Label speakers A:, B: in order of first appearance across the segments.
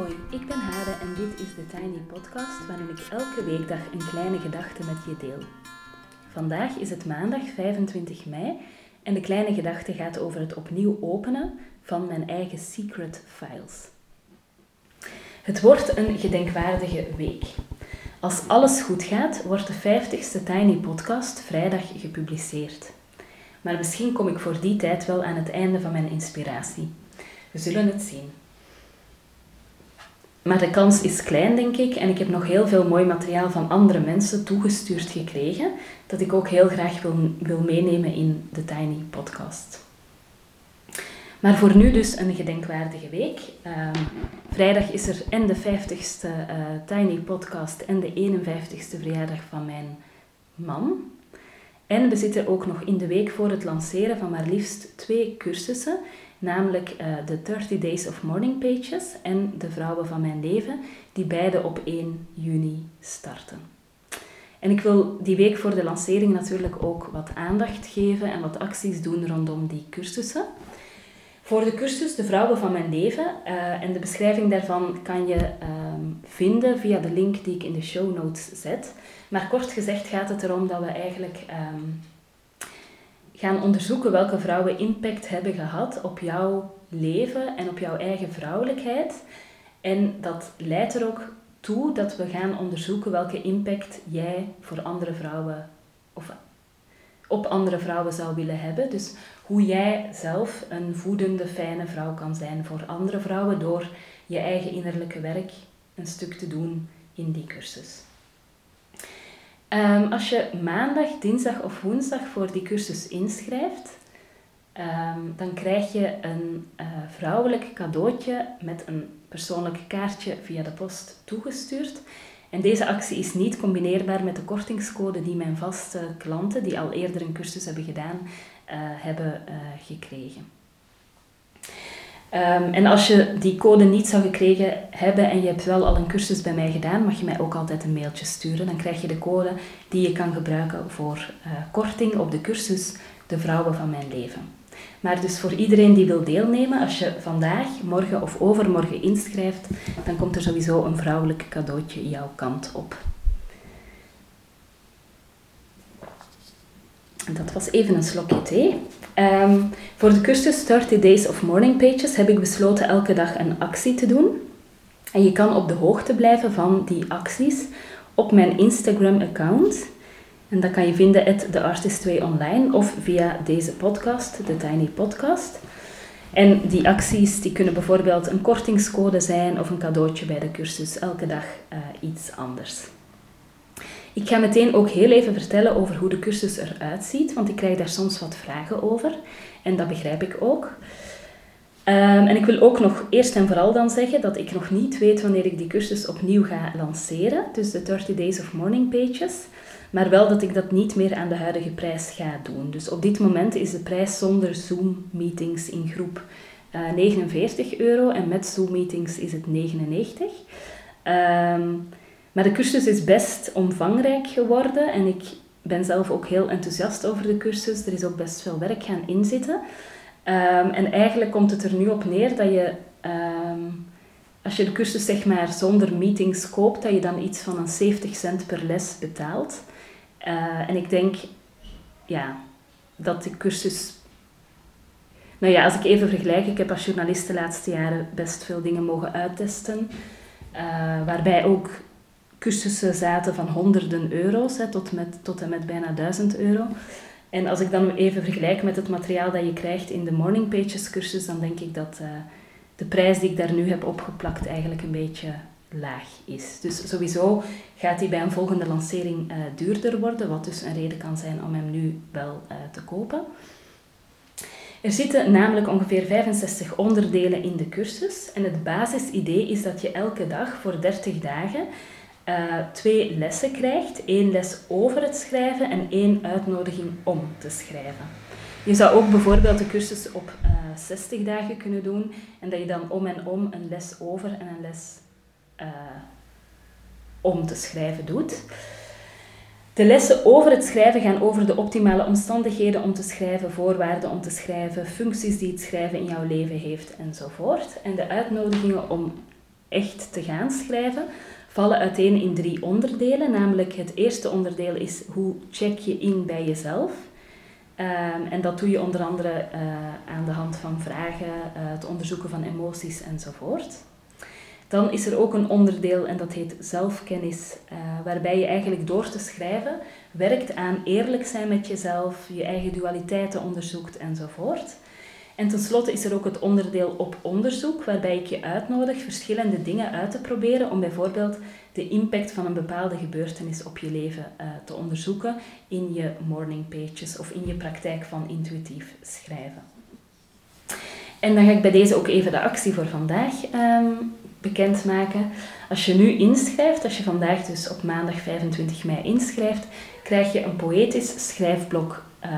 A: Hoi, ik ben Hade en dit is de Tiny Podcast waarin ik elke weekdag een kleine gedachte met je deel. Vandaag is het maandag 25 mei en de kleine gedachte gaat over het opnieuw openen van mijn eigen secret files. Het wordt een gedenkwaardige week. Als alles goed gaat, wordt de 50ste Tiny Podcast vrijdag gepubliceerd. Maar misschien kom ik voor die tijd wel aan het einde van mijn inspiratie. We zullen het zien. Maar de kans is klein, denk ik. En ik heb nog heel veel mooi materiaal van andere mensen toegestuurd gekregen, dat ik ook heel graag wil, wil meenemen in de Tiny Podcast. Maar voor nu dus een gedenkwaardige week. Ehm, vrijdag is er en de 50ste uh, eh, Tiny Podcast en de 51ste verjaardag van mijn man. En we zitten ook nog in de week voor het lanceren van maar liefst twee cursussen namelijk uh, de 30 Days of Morning Pages en de Vrouwen van Mijn Leven, die beide op 1 juni starten. En ik wil die week voor de lancering natuurlijk ook wat aandacht geven en wat acties doen rondom die cursussen. Voor de cursus De Vrouwen van Mijn Leven uh, en de beschrijving daarvan kan je ehm, vinden via de link die ik in de show notes zet. Maar kort gezegd gaat het erom dat we eigenlijk ehm, gaan onderzoeken welke vrouwen impact hebben gehad op jouw leven en op jouw eigen vrouwelijkheid. En dat leidt er ook toe dat we gaan onderzoeken welke impact jij voor andere vrouwen of op andere vrouwen zou willen hebben. Dus hoe jij zelf een voedende, fijne vrouw kan zijn voor andere vrouwen door je eigen innerlijke werk een stuk te doen in die cursus. Um, als je maandag, dinsdag of woensdag voor die cursus inschrijft, um, dan krijg je een uh, vrouwelijk cadeautje met een persoonlijk kaartje via de post toegestuurd. En deze actie is niet combineerbaar met de kortingscode die mijn vaste klanten, die al eerder een cursus hebben gedaan, uh, hebben uh, gekregen. Um, en als je die code niet zou gekregen hebben en je hebt wel al een cursus bij mij gedaan, mag je mij ook altijd een mailtje sturen. Dan krijg je de code die je kan gebruiken voor uh, korting op de cursus De Vrouwen van Mijn Leven. Maar dus voor iedereen die wil deelnemen, als je vandaag, morgen of overmorgen inschrijft, dan komt er sowieso een vrouwelijk cadeautje jouw kant op. Dat was even een slokje thee. Um, voor de cursus 30 Days of Morning Pages heb ik besloten elke dag een actie te doen. En je kan op de hoogte blijven van die acties op mijn Instagram-account. En dat kan je vinden at theartist2online of via deze podcast, de Tiny Podcast. En die acties die kunnen bijvoorbeeld een kortingscode zijn of een cadeautje bij de cursus. Elke dag uh, iets anders. Ik ga meteen ook heel even vertellen over hoe de cursus eruit ziet, want ik krijg daar soms wat vragen over. En dat begrijp ik ook. Um, en ik wil ook nog eerst en vooral dan zeggen dat ik nog niet weet wanneer ik die cursus opnieuw ga lanceren, dus de 30 Days of Morning Pages. Maar wel dat ik dat niet meer aan de huidige prijs ga doen. Dus op dit moment is de prijs zonder Zoom-meetings in groep uh, eh, 49 euro en met Zoom-meetings is het 99. Um, maar de cursus is best omvangrijk geworden en ik ben zelf ook heel enthousiast over de cursus. Er is ook best veel werk gaan inzitten. Um, en eigenlijk komt het er nu op neer dat je, um, als je de cursus zeg maar zonder meetings koopt, dat je dan iets van een 70 cent per les betaalt. Uh, en ik denk, ja, dat de cursus... Nou ja, als ik even vergelijk, ik heb als journalist de laatste jaren best veel dingen mogen uittesten. Uh, waarbij ook cursussen zaten van honderden euro's hè, tot, met, tot en met bijna duizend euro. En als ik dan even vergelijk met het materiaal dat je krijgt in de Morning Pages cursus, dan denk ik dat uh, de prijs die ik daar nu heb opgeplakt eigenlijk een beetje laag is. Dus sowieso gaat die bij een volgende lancering uh, duurder worden, wat dus een reden kan zijn om hem nu wel uh, te kopen. Er zitten namelijk ongeveer 65 onderdelen in de cursus en het basisidee is dat je elke dag voor 30 dagen uh, twee lessen krijgt. één les over het schrijven en één uitnodiging om te schrijven. Je zou ook bijvoorbeeld de cursus op uh, eh, 60 dagen kunnen doen en dat je dan om en om een les over en een les uh, om te schrijven doet. De lessen over het schrijven gaan over de optimale omstandigheden om te schrijven, voorwaarden om te schrijven, functies die het schrijven in jouw leven heeft enzovoort. En de uitnodigingen om echt te gaan schrijven, vallen uiteen in drie onderdelen. Namelijk het eerste onderdeel is hoe check je in bij jezelf. Ehm, en dat doe je onder andere eh, aan de hand van vragen, uh, het onderzoeken van emoties enzovoort. Dan is er ook een onderdeel en dat heet zelfkennis, uh, waarbij je eigenlijk door te schrijven werkt aan eerlijk zijn met jezelf, je eigen dualiteiten onderzoekt enzovoort. En tenslotte is er ook het onderdeel op onderzoek, waarbij ik je uitnodig verschillende dingen uit te proberen om bijvoorbeeld de impact van een bepaalde gebeurtenis op je leven uh, te onderzoeken in je morning pages of in je praktijk van intuïtief schrijven. En dan ga ik bij deze ook even de actie voor vandaag um, bekendmaken. Als je nu inschrijft, als je vandaag dus op maandag 25 mei inschrijft, krijg je een poëtisch schrijfblok uh,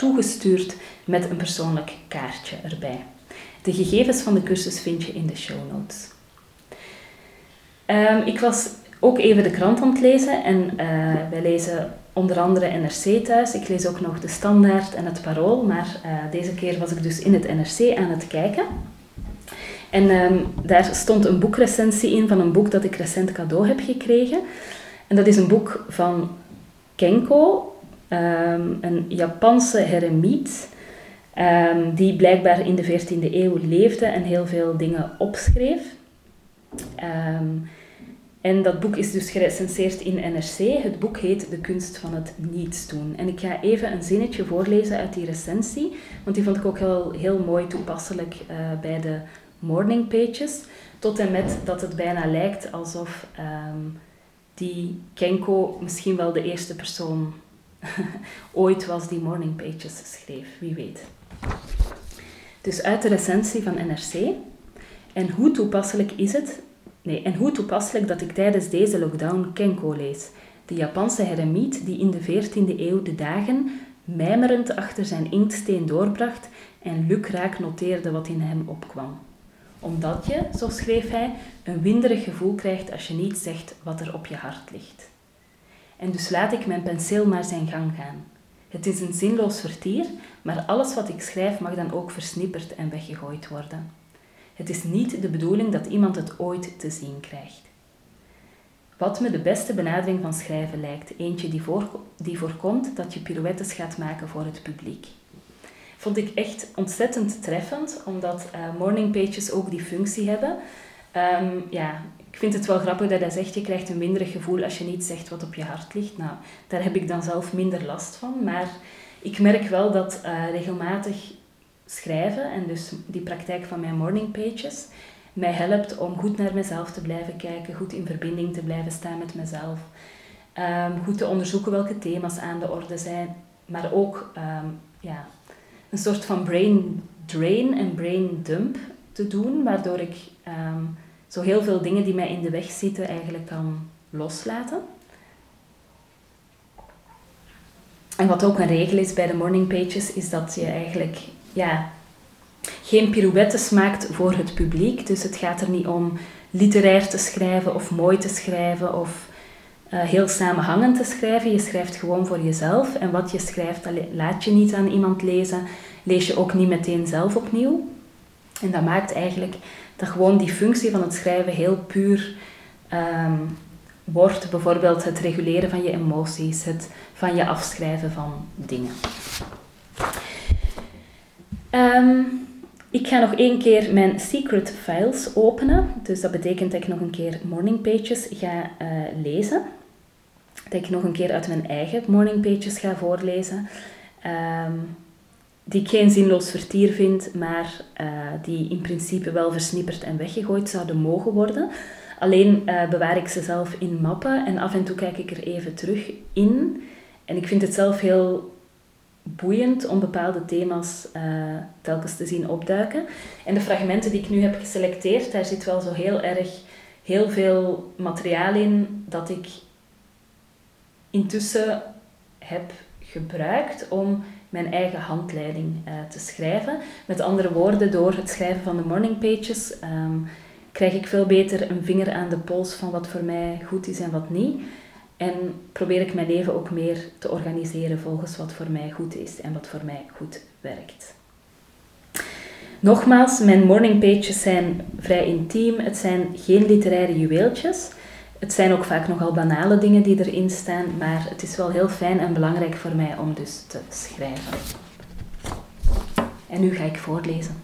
A: toegestuurd met een persoonlijk kaartje erbij. De gegevens van de cursus vind je in de show notes. Um, ik was ook even de krant aan het lezen en uh, wij lezen onder andere NRC thuis. Ik lees ook nog de Standaard en het Parool, maar uh, deze keer was ik dus in het NRC aan het kijken. En um, daar stond een boekrecensie in van een boek dat ik recent cadeau heb gekregen. En dat is een boek van Kenko, um, een Japanse heremiet, um, die blijkbaar in de 14e eeuw leefde en heel veel dingen opschreef. en dat boek is dus gerecenseerd in NRC. Het boek heet De kunst van het niets doen. En ik ga even een zinnetje voorlezen uit die recensie, want die vond ik ook heel, heel mooi toepasselijk uh, bij de morning pages. Tot en met dat het bijna lijkt alsof die Kenko misschien wel de eerste persoon ooit was die morning pages schreef, wie weet. Dus uit de recensie van NRC. En hoe toepasselijk is het? Nee, en hoe toepasselijk dat ik tijdens deze lockdown Kenko lees. De Japanse heremiet die in de 14e eeuw de dagen mijmerend achter zijn inktsteen doorbracht en lukraak noteerde wat in hem opkwam omdat je, zo schreef hij, een winderig gevoel krijgt als je niet zegt wat er op je hart ligt. En dus laat ik mijn penseel maar zijn gang gaan. Het is een zinloos vertier, maar alles wat ik schrijf mag dan ook versnipperd en weggegooid worden. Het is niet de bedoeling dat iemand het ooit te zien krijgt. Wat me de beste benadering van schrijven lijkt, eentje die, voor, die voorkomt dat je pirouettes gaat maken voor het publiek vond ik echt ontzettend treffend, omdat uh, morning pages ook die functie hebben. Um, ja, ik vind het wel grappig dat hij zegt, je krijgt een minderig gevoel als je niet zegt wat op je hart ligt. Nou, daar heb ik dan zelf minder last van, maar ik merk wel dat uh, regelmatig schrijven en dus die praktijk van mijn morning pages mij helpt om goed naar mezelf te blijven kijken, goed in verbinding te blijven staan met mezelf, um, goed te onderzoeken welke thema's aan de orde zijn, maar ook um, ja, een soort van brain drain en brain dump te doen, waardoor ik um, zo heel veel dingen die mij in de weg zitten eigenlijk kan loslaten. En wat ook een regel is bij de morning pages, is dat je eigenlijk ja, geen pirouettes maakt voor het publiek. Dus het gaat er niet om literair te schrijven of mooi te schrijven of uh, heel samenhangend te schrijven. Je schrijft gewoon voor jezelf. En wat je schrijft, laat je niet aan iemand lezen. Lees je ook niet meteen zelf opnieuw. En dat maakt eigenlijk dat gewoon die functie van het schrijven heel puur um, wordt. Bijvoorbeeld het reguleren van je emoties, het van je afschrijven van dingen. Um, ik ga nog één keer mijn secret files openen. Dus dat betekent dat ik nog een keer morning pages ga uh, lezen dat ik nog een keer uit mijn eigen morning pages ga voorlezen. Um, die ik geen zinloos vertier vind, maar uh, die in principe wel versnipperd en weggegooid zouden mogen worden. Alleen uh, bewaar ik ze zelf in mappen en af en toe kijk ik er even terug in. En ik vind het zelf heel boeiend om bepaalde thema's uh, telkens te zien opduiken. En de fragmenten die ik nu heb geselecteerd, daar zit wel zo heel erg heel veel materiaal in dat ik intussen heb gebruikt om mijn eigen handleiding uh, te schrijven. Met andere woorden, door het schrijven van de morning pages um, krijg ik veel beter een vinger aan de pols van wat voor mij goed is en wat niet. En probeer ik mijn leven ook meer te organiseren volgens wat voor mij goed is en wat voor mij goed werkt. Nogmaals, mijn morning pages zijn vrij intiem. Het zijn geen literaire juweeltjes. Het zijn ook vaak nogal banale dingen die erin staan, maar het is wel heel fijn en belangrijk voor mij om dus te schrijven. En nu ga ik voorlezen.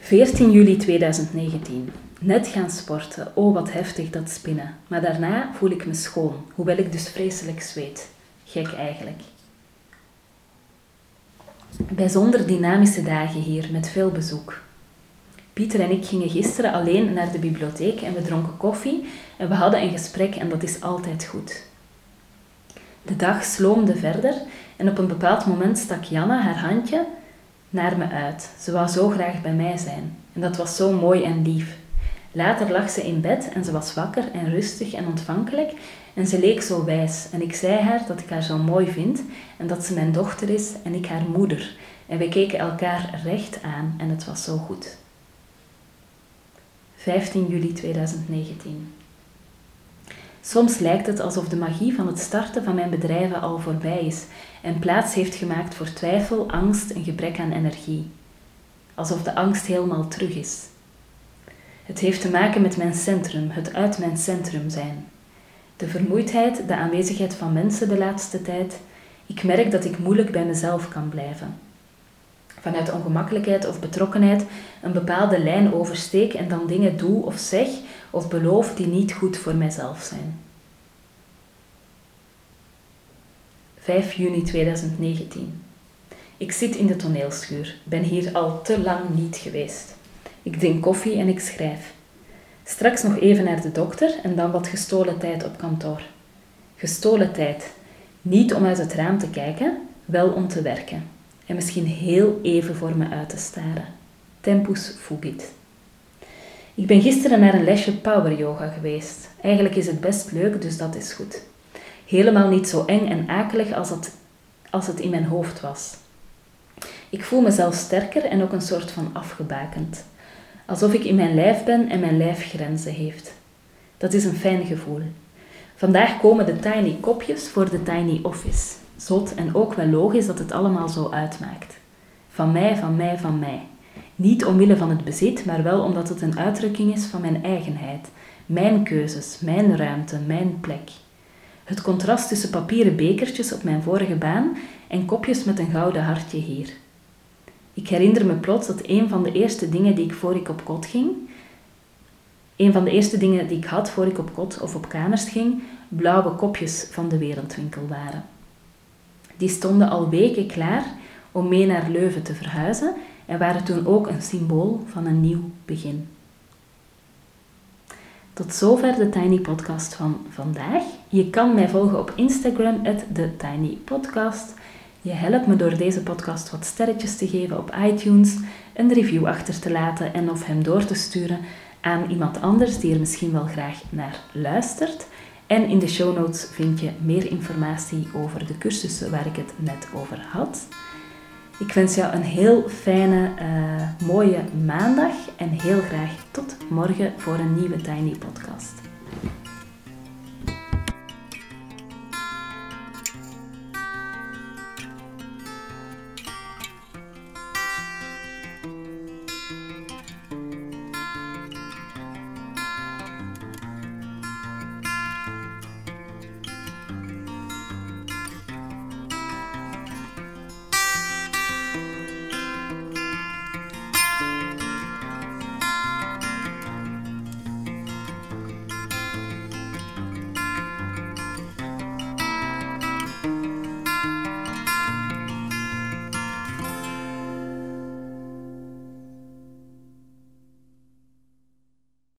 A: 14 juli 2019. Net gaan sporten. Oh, wat heftig dat spinnen. Maar daarna voel ik me schoon, hoewel ik dus vreselijk zweet. Gek eigenlijk. Bijzonder dynamische dagen hier, met veel bezoek. Pieter en ik gingen gisteren alleen naar de bibliotheek en we dronken koffie en we hadden een gesprek en dat is altijd goed. De dag sloomde verder en op een bepaald moment stak Janna haar handje naar me uit. Ze wou zo graag bij mij zijn en dat was zo mooi en lief. Later lag ze in bed en ze was wakker en rustig en ontvankelijk en ze leek zo wijs en ik zei haar dat ik haar zo mooi vind en dat ze mijn dochter is en ik haar moeder. En we keken elkaar recht aan en het was zo goed. 15 juli 2019. Soms lijkt het alsof de magie van het starten van mijn bedrijven al voorbij is en plaats heeft gemaakt voor twijfel, angst en gebrek aan energie. Alsof de angst helemaal terug is. Het heeft te maken met mijn centrum, het uit mijn centrum zijn. De vermoeidheid, de aanwezigheid van mensen de laatste tijd. Ik merk dat ik moeilijk bij mezelf kan blijven. Vanuit ongemakkelijkheid of betrokkenheid een bepaalde lijn oversteek en dan dingen doe of zeg of beloof die niet goed voor mijzelf zijn. 5 juni 2019. Ik zit in de toneelschuur, ben hier al te lang niet geweest. Ik drink koffie en ik schrijf. Straks nog even naar de dokter en dan wat gestolen tijd op kantoor. Gestolen tijd. Niet om uit het raam te kijken, wel om te werken. En misschien heel even voor me uit te staren. Tempus fugit. Ik ben gisteren naar een lesje power yoga geweest. Eigenlijk is het best leuk, dus dat is goed. Helemaal niet zo eng en akelig als het, als het in mijn hoofd was. Ik voel mezelf sterker en ook een soort van afgebakend. Alsof ik in mijn lijf ben en mijn lijf grenzen heeft. Dat is een fijn gevoel. Vandaag komen de tiny kopjes voor de tiny office. Zot en ook wel logisch dat het allemaal zo uitmaakt. Van mij, van mij, van mij. Niet omwille van het bezit, maar wel omdat het een uitdrukking is van mijn eigenheid, mijn keuzes, mijn ruimte, mijn plek. Het contrast tussen papieren bekertjes op mijn vorige baan en kopjes met een gouden hartje hier. Ik herinner me plots dat een van de eerste dingen die ik voor ik op kot ging, een van de eerste dingen die ik had voor ik op kot of op kamers ging, blauwe kopjes van de wereldwinkel waren. Die stonden al weken klaar om mee naar Leuven te verhuizen en waren toen ook een symbool van een nieuw begin. Tot zover de Tiny Podcast van vandaag. Je kan mij volgen op Instagram, TheTinyPodcast. Je helpt me door deze podcast wat sterretjes te geven op iTunes, een review achter te laten en of hem door te sturen aan iemand anders die er misschien wel graag naar luistert. En in de show notes vind je meer informatie over de cursussen waar ik het net over had. Ik wens jou een heel fijne, uh, mooie maandag en heel graag tot morgen voor een nieuwe Tiny Podcast.